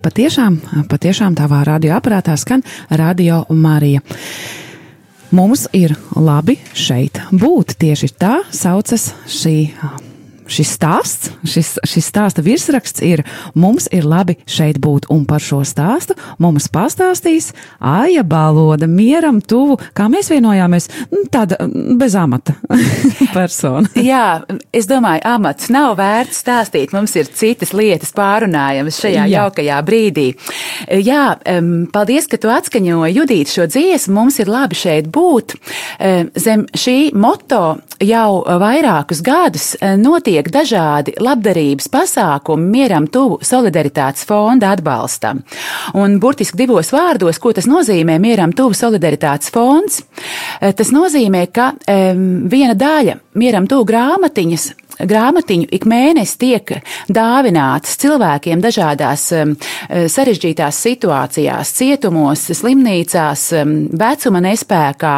Patiešām, patiešām tavā radioaparātā skan Radio Marija. Mums ir labi šeit būt. Tieši tā saucas šī šis stāsts, šis, šis stāsta virsraksts ir Mums ir labi šeit būt, un par šo stāstu mums pastāstīs Aija Baloda, mieram tuvu, kā mēs vienojāmies, nu, tāda bez amata persona. Jā, es domāju, amats nav vērts stāstīt, mums ir citas lietas pārunājamas šajā Jā. jaukajā brīdī. Jā, paldies, ka tu atskaņoji Judīt šo dziesmu, mums ir labi šeit būt. Zem šī moto jau vairākus gadus notiek dažādi labdarības pasākumi mieram tuvu solidaritātes fonda atbalstam. Un burtiski divos vārdos, ko tas nozīmē mieram tuvu solidaritātes fonds, eh, tas nozīmē, ka um, viena daļa mieram tuvu grāmatiņas grāmatiņu ik mēnesi tiek dāvinātas cilvēkiem dažādās um, sarežģītās situācijās, cietumos, slimnīcās, um, vecuma nespējā,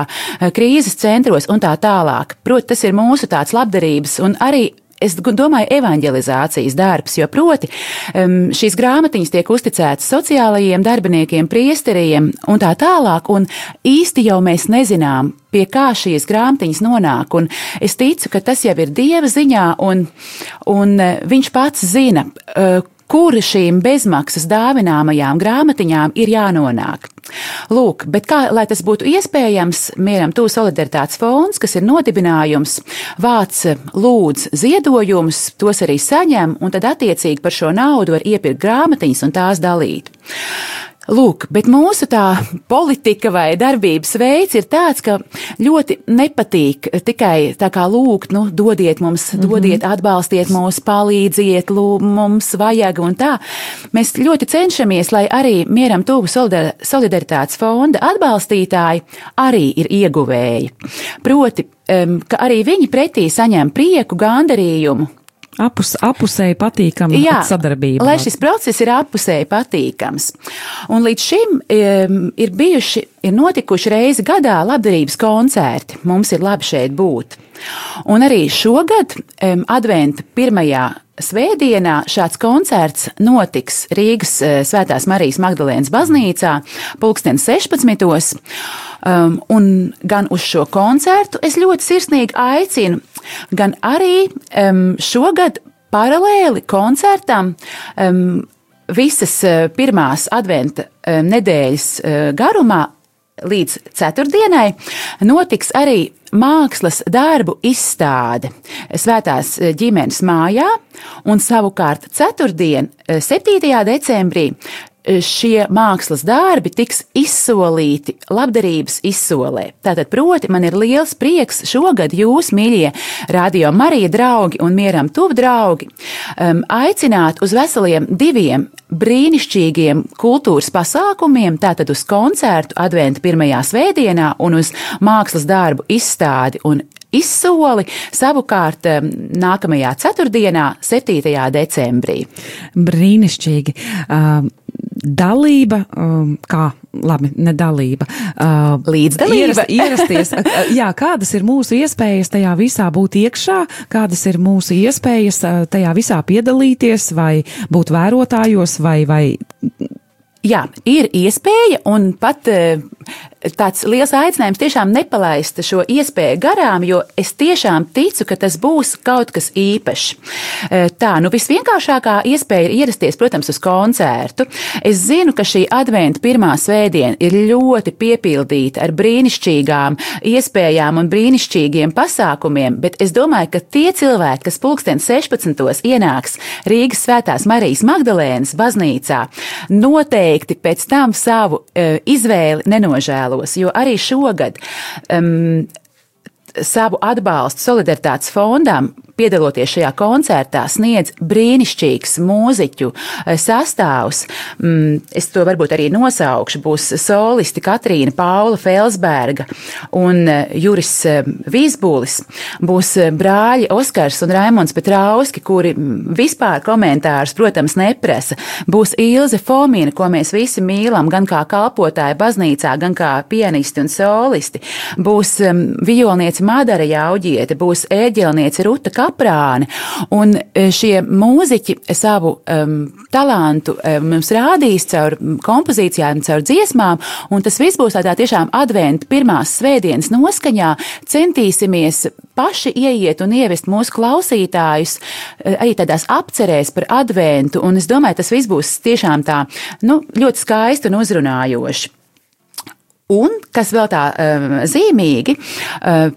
krīzes centros un tā tālāk. Protams, tas ir mūsu tāds labdarības un arī es domāju, evanģelizācijas darbs, jo proti šīs grāmatiņas tiek uzticētas sociālajiem darbiniekiem, priesteriem un tā tālāk, un īsti jau mēs nezinām, pie kā šīs grāmatiņas nonāk, un es ticu, ka tas jau ir Dieva ziņā, un, un e, viņš pats zina, e, kur šīm bezmaksas dāvināmajām grāmatiņām ir jānonāk. Lūk, bet kā lai tas būtu iespējams, mieram tū solidaritātes fonds, kas ir nodibinājums, vāc lūdz ziedojumus, tos arī saņem, un tad attiecīgi par šo naudu var iepirkt grāmatiņas un tās dalīt. Lūk, bet mūsu tā politika vai darbības veids ir tāds, ka ļoti nepatīk tikai tā kā lūgt, nu, dodiet mums, mm -hmm. dodiet, atbalstiet mūs, palīdziet, lū, mums vajag un tā. Mēs ļoti cenšamies, lai arī mieram tuvu solidaritātes fonda atbalstītāji arī ir ieguvēji. Proti, ka arī viņi pretī saņem prieku, gandarījumu Apus, apusēji patīkama Jā, sadarbība. Lai šis process ir apusēji patīkams. Un līdz šim ir bijuši, ir notikuši reizi gadā labdarības koncerti. Mums ir labi šeit būt. Un arī šogad adventa pirmajā svētdienā šāds koncerts notiks Rīgas uh, Svētās Marijas Magdalēnas baznīcā pulksten 16. Um, un gan uz šo koncertu es ļoti sirsnīgi aicinu, gan arī um, šogad paralēli koncertam um, visas uh, pirmās adventa um, nedēļas uh, garumā līdz ceturtdienai notiks arī mākslas darbu izstāde Svētās uh, ģimenes mājā, un savukārt ceturtdien, 7. Uh, decembrī, šie mākslas darbi tiks izsolīti labdarības izsolē. Tātad, proti, man ir liels prieks šogad jūs, mīļie radio Marija draugi un mieram tuvu draugi, um, aicināt uz veseliem diviem brīnišķīgiem kultūras pasākumiem, tātad uz koncertu Adventa pirmajā svētdienā un uz mākslas darbu izstādi un izsoli savukārt nākamajā ceturtdienā, 7. decembrī. Brīnišķīgi! Um dalība, um, kā labi, nedalība. Uh, Līdzdalība. Ierast, ierasties, uh, jā, kādas ir mūsu iespējas tajā visā būt iekšā, kādas ir mūsu iespējas uh, tajā visā piedalīties vai būt vērotājos vai, vai. Jā, ir iespēja un pat uh, tāds liels aicinājums tiešām nepalaist šo iespēju garām, jo es tiešām ticu, ka tas būs kaut kas īpašs. E, tā, nu visvienkāršākā iespēja ir ierasties, protams, uz koncertu. Es zinu, ka šī adventa pirmā svētdiena ir ļoti piepildīta ar brīnišķīgām iespējām un brīnišķīgiem pasākumiem, bet es domāju, ka tie cilvēki, kas pulksten 16. ienāks Rīgas svētās Marijas Magdalēnas baznīcā, noteikti pēc tam savu uh, izvēli nenožēlo vēlos, jo arī šogad um, savu atbalstu solidaritātes fondam piedaloties šajā koncertā, sniedz brīnišķīgs mūziķu eh, sastāvs. Mm, es to varbūt arī nosaukšu. Būs solisti Katrīna Paula Felsberga un eh, Juris eh, Vīsbūlis. Būs brāļi Oskars un Raimons Petrauski, kuri mm, vispār komentārus, protams, neprasa. Būs Ilze Fomina, ko mēs visi mīlam, gan kā kalpotāja baznīcā, gan kā pianisti un solisti. Būs um, violniece Madara Jauģiete, būs ēģelniece Ruta Kapela aprāne. Un šie mūziķi savu um, talantu um, mums rādīs caur kompozīcijām, caur dziesmām, un tas viss būs tādā tiešām adventa pirmās svētdienas noskaņā. Centīsimies paši ieiet un ievest mūsu klausītājus arī tādās apcerēs par adventu, un es domāju, tas viss būs tiešām tā, nu, ļoti skaisti un uzrunājoši. Un, kas vēl tā um, zīmīgi, um,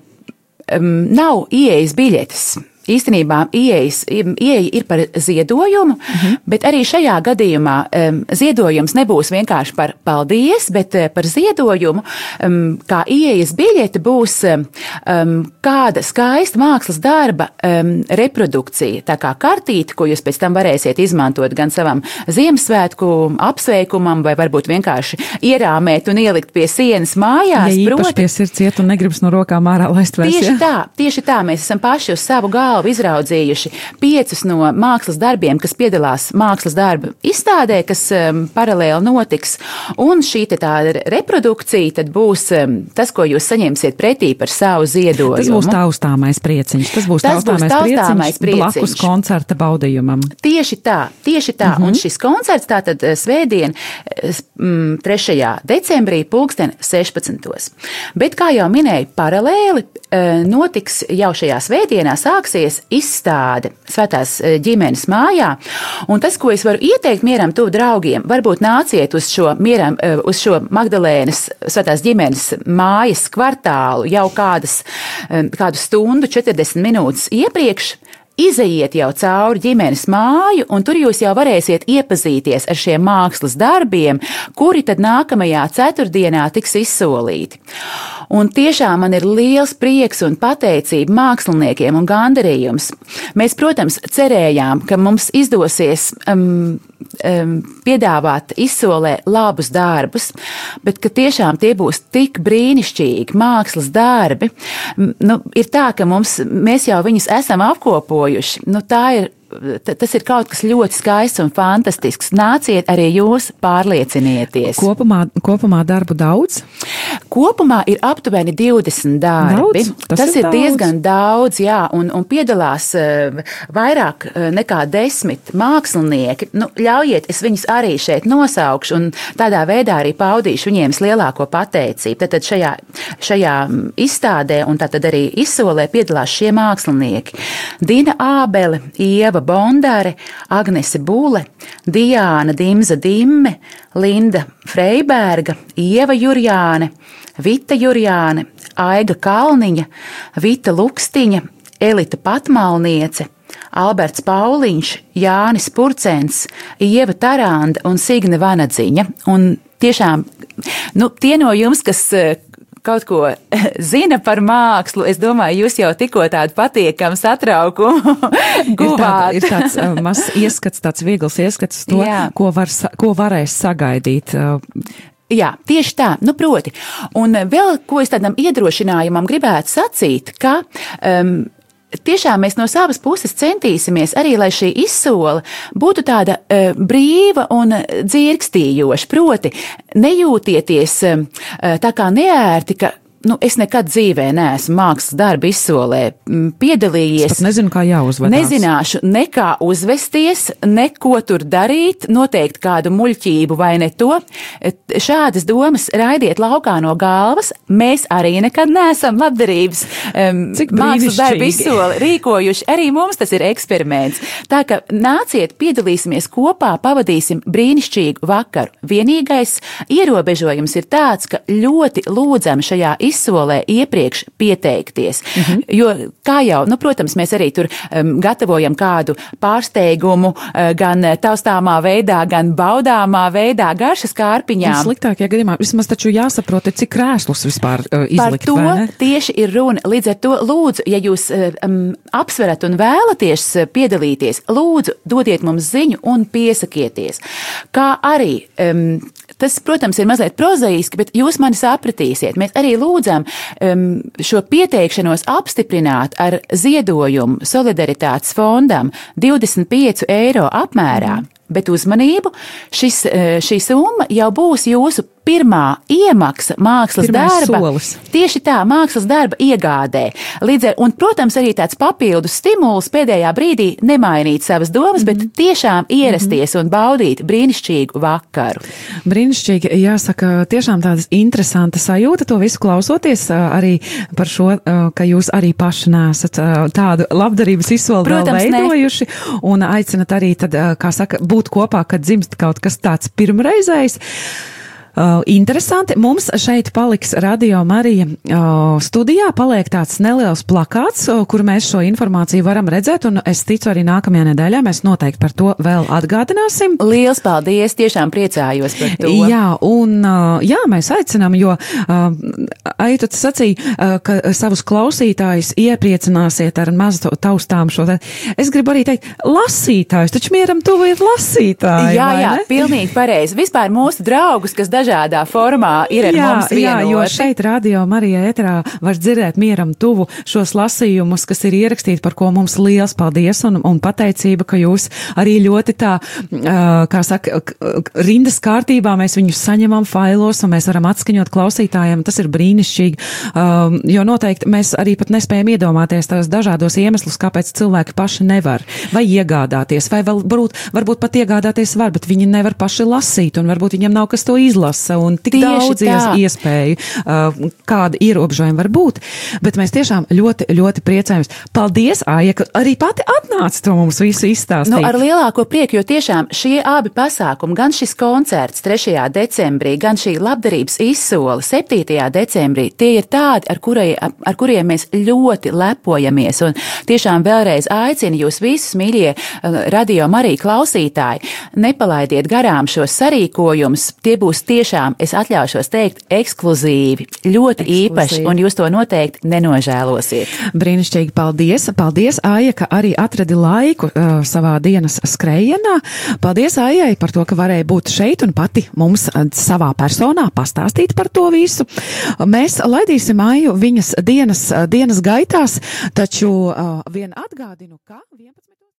nav ieejas biļetes īstenībā ieejas, ieeja ir par ziedojumu, mm -hmm. bet arī šajā gadījumā um, ziedojums nebūs vienkārši par paldies, bet uh, par ziedojumu, um, kā ieejas biļete būs um, kāda skaista mākslas darba um, reprodukcija. Tā kā kartīte, ko jūs pēc tam varēsiet izmantot gan savam Ziemassvētku apsveikumam, vai varbūt vienkārši ierāmēt un ielikt pie sienas mājās. Ja proti, pie sirds iet un negribas no rokām ārā laist vēl. Tieši ja? tā, tieši tā, mēs esam paši uz savu galvu galvu izraudzījuši piecus no mākslas darbiem, kas piedalās mākslas darbu izstādē, kas um, paralēli notiks. Un šī tāda reprodukcija tad būs um, tas, ko jūs saņemsiet pretī par savu ziedojumu. Tas būs taustāmais prieciņš. Tas būs tas taustāmais, būs taustāmais prieciņš, prieciņš blakus koncerta baudījumam. Tieši tā, tieši tā. Mm -hmm. Un šis koncerts tātad eh, svētdien 3. Eh, decembrī pulksten 16. Bet, kā jau minēju, paralēli eh, notiks jau šajā svētdienā sāksies notiksies izstāde Svētās e, ģimenes mājā. Un tas, ko es varu ieteikt mieram tuvu draugiem, varbūt nāciet uz šo, mieram, e, uz šo Magdalēnas Svētās ģimenes mājas kvartālu jau kādas, e, kādu stundu, 40 minūtes iepriekš. Izejiet jau cauri ģimenes māju, un tur jūs jau varēsiet iepazīties ar šiem mākslas darbiem, kuri tad nākamajā ceturtdienā tiks izsolīti. Un tiešām man ir liels prieks un pateicība māksliniekiem un gandarījums. Mēs, protams, cerējām, ka mums izdosies um, um, piedāvāt izsolē labus darbus, bet ka tiešām tie būs tik brīnišķīgi mākslas darbi. Nu, ir tā, ka mums, mēs jau viņus esam apkopojuši. Nu, tā ir tas ir kaut kas ļoti skaists un fantastisks. Nāciet arī jūs pārliecinieties. Kopumā, kopumā darbu daudz? Kopumā ir aptuveni 20 darbi. Daudz? Tas, tas ir, ir daudz. diezgan daudz, jā, un, un piedalās uh, vairāk uh, nekā desmit mākslinieki. Nu, ļaujiet, es viņus arī šeit nosaukšu un tādā veidā arī paudīšu viņiem lielāko pateicību. Tad, tad šajā, šajā mm, izstādē un tad arī izsolē piedalās šie mākslinieki. Dina Ābele, Ieva Bondare, Agnese Būle, Diāna Dimza Dimme, Linda Freiberga, Ieva Jurjāne, Vita Jurjāne, Aiga Kalniņa, Vita Lukstiņa, Elita Patmalniece, Alberts Pauliņš, Jānis Purcens, Ieva Taranda un Signe Vanadziņa. Un tiešām, nu, tie no jums, kas kaut ko zina par mākslu, es domāju, jūs jau tikko tādu patīkamu satraukumu guvāt. Ir, tāda, ir tāds uh, mazs ieskats, tāds viegls ieskats to, Jā. ko, var, ko varēs sagaidīt. Uh, Jā, tieši tā, nu, proti. Un vēl ko es tādam iedrošinājumam gribētu sacīt, ka um, tiešām mēs no savas puses centīsimies arī, lai šī izsole būtu tāda uh, brīva un dzirkstījoša. Proti, nejūtieties uh, tā kā neērti, ka nu, es nekad dzīvē neesmu mākslas darba izsolē piedalījies. Es nezinu, kā jāuzvedās. Nezināšu nekā uzvesties, neko tur darīt, noteikti kādu muļķību vai ne to. Šādas domas raidiet laukā no galvas. Mēs arī nekad neesam labdarības um, mākslas darba izsoli rīkojuši. Arī mums tas ir eksperiments. Tā ka nāciet, piedalīsimies kopā, pavadīsim brīnišķīgu vakaru. Vienīgais ierobežojums ir tāds, ka ļoti lūdzam šajā izsolē izsolē iepriekš pieteikties. Mm -hmm. Jo, kā jau, nu, protams, mēs arī tur um, gatavojam kādu pārsteigumu, uh, gan taustāmā veidā, gan baudāmā veidā, garšas kārpiņām. Sliktākajā gadījumā vismaz taču jāsaprot, cik krēslus vispār uh, izlikt. Par to tieši ir runa. Līdz ar to lūdzu, ja jūs um, apsverat un vēlaties piedalīties, lūdzu, dodiet mums ziņu un piesakieties. Kā arī um, Tas, protams, ir mazliet prozaiski, bet jūs mani sapratīsiet. Mēs arī lūdzam um, šo pieteikšanos apstiprināt ar ziedojumu solidaritātes fondam 25 eiro apmērā. Mm. Bet uzmanību, šis, eh, šī summa jau būs jūsu pirmā iemaksa mākslas Pirmais darba. solis. Tieši tā, mākslas darba iegādē. Līdz ar, un, protams, arī tāds papildus stimuls pēdējā brīdī nemainīt savas domas, mm -hmm. bet tiešām ierasties mm -hmm. un baudīt brīnišķīgu vakaru. Brīnišķīgi, jāsaka, tiešām tādas interesanta sajūta to visu klausoties arī par šo, ka jūs arī paši nesat tādu labdarības vēl Protams, ne. veidojuši un aicinat arī tad, kā saka, būt kopā, kad dzimst kaut kas tāds pirmreizējs. Uh, interesanti. Mums šeit paliks Radio Marija uh, studijā, paliek tāds neliels plakāts, uh, kur mēs šo informāciju varam redzēt, un es ticu arī nākamajā nedēļā mēs noteikti par to vēl atgādināsim. Liels paldies! Tiešām priecājos par to. Jā, un uh, jā, mēs aicinām, jo uh, Aituts sacīja, uh, ka savus klausītājus iepriecināsiet ar mazu taustām šo te. Es gribu arī teikt, lasītājus, taču mieram tuvu ir lasītāji. Jā, jā, ne? pilnīgi pareizi. Vispār mūsu draugus, kas dažādā formā ir ar jā, mums jā, jo vienoti. šeit radio Marija ēterā var dzirdēt mieram tuvu šos lasījumus, kas ir ierakstīti, par ko mums liels paldies un, un pateicība, ka jūs arī ļoti tā, kā saka, rindas kārtībā mēs viņus saņemam failos un mēs varam atskaņot klausītājiem. Tas ir brīnišķīgi, jo noteikti mēs arī pat nespējam iedomāties tās dažādos iemeslus, kāpēc cilvēki paši nevar vai iegādāties, vai vēl varbūt, varbūt pat iegādāties var, bet viņi nevar paši lasīt un varbūt viņiem nav kas to izlasa un tik Tieši daudz tā. iespēju, uh, kāda ierobežojuma var būt. Bet mēs tiešām ļoti, ļoti priecājamies. Paldies, Aija, ka arī pati atnāca to mums visu izstāstīt. Nu, ar lielāko prieku, jo tiešām šie abi pasākumi, gan šis koncerts 3. decembrī, gan šī labdarības izsole 7. decembrī, tie ir tādi, ar, kurai, ar kuriem mēs ļoti lepojamies. Un tiešām vēlreiz aicinu jūs visus, mīļie eh, radio Marija klausītāji, nepalaidiet garām šos sarīkojumus. Tie būs tiešām, es atļaušos teikt, ekskluzīvi, ļoti Ekskluzīvi. īpaši, un jūs to noteikti nenožēlosiet. Brīnišķīgi, paldies! Paldies, Aija, ka arī atradi laiku uh, savā dienas skrējienā. Paldies, Aijai, par to, ka varēja būt šeit un pati mums uh, savā personā pastāstīt par to visu. Mēs laidīsim Aiju viņas dienas, uh, dienas gaitās, taču uh, vien atgādinu, ka 11.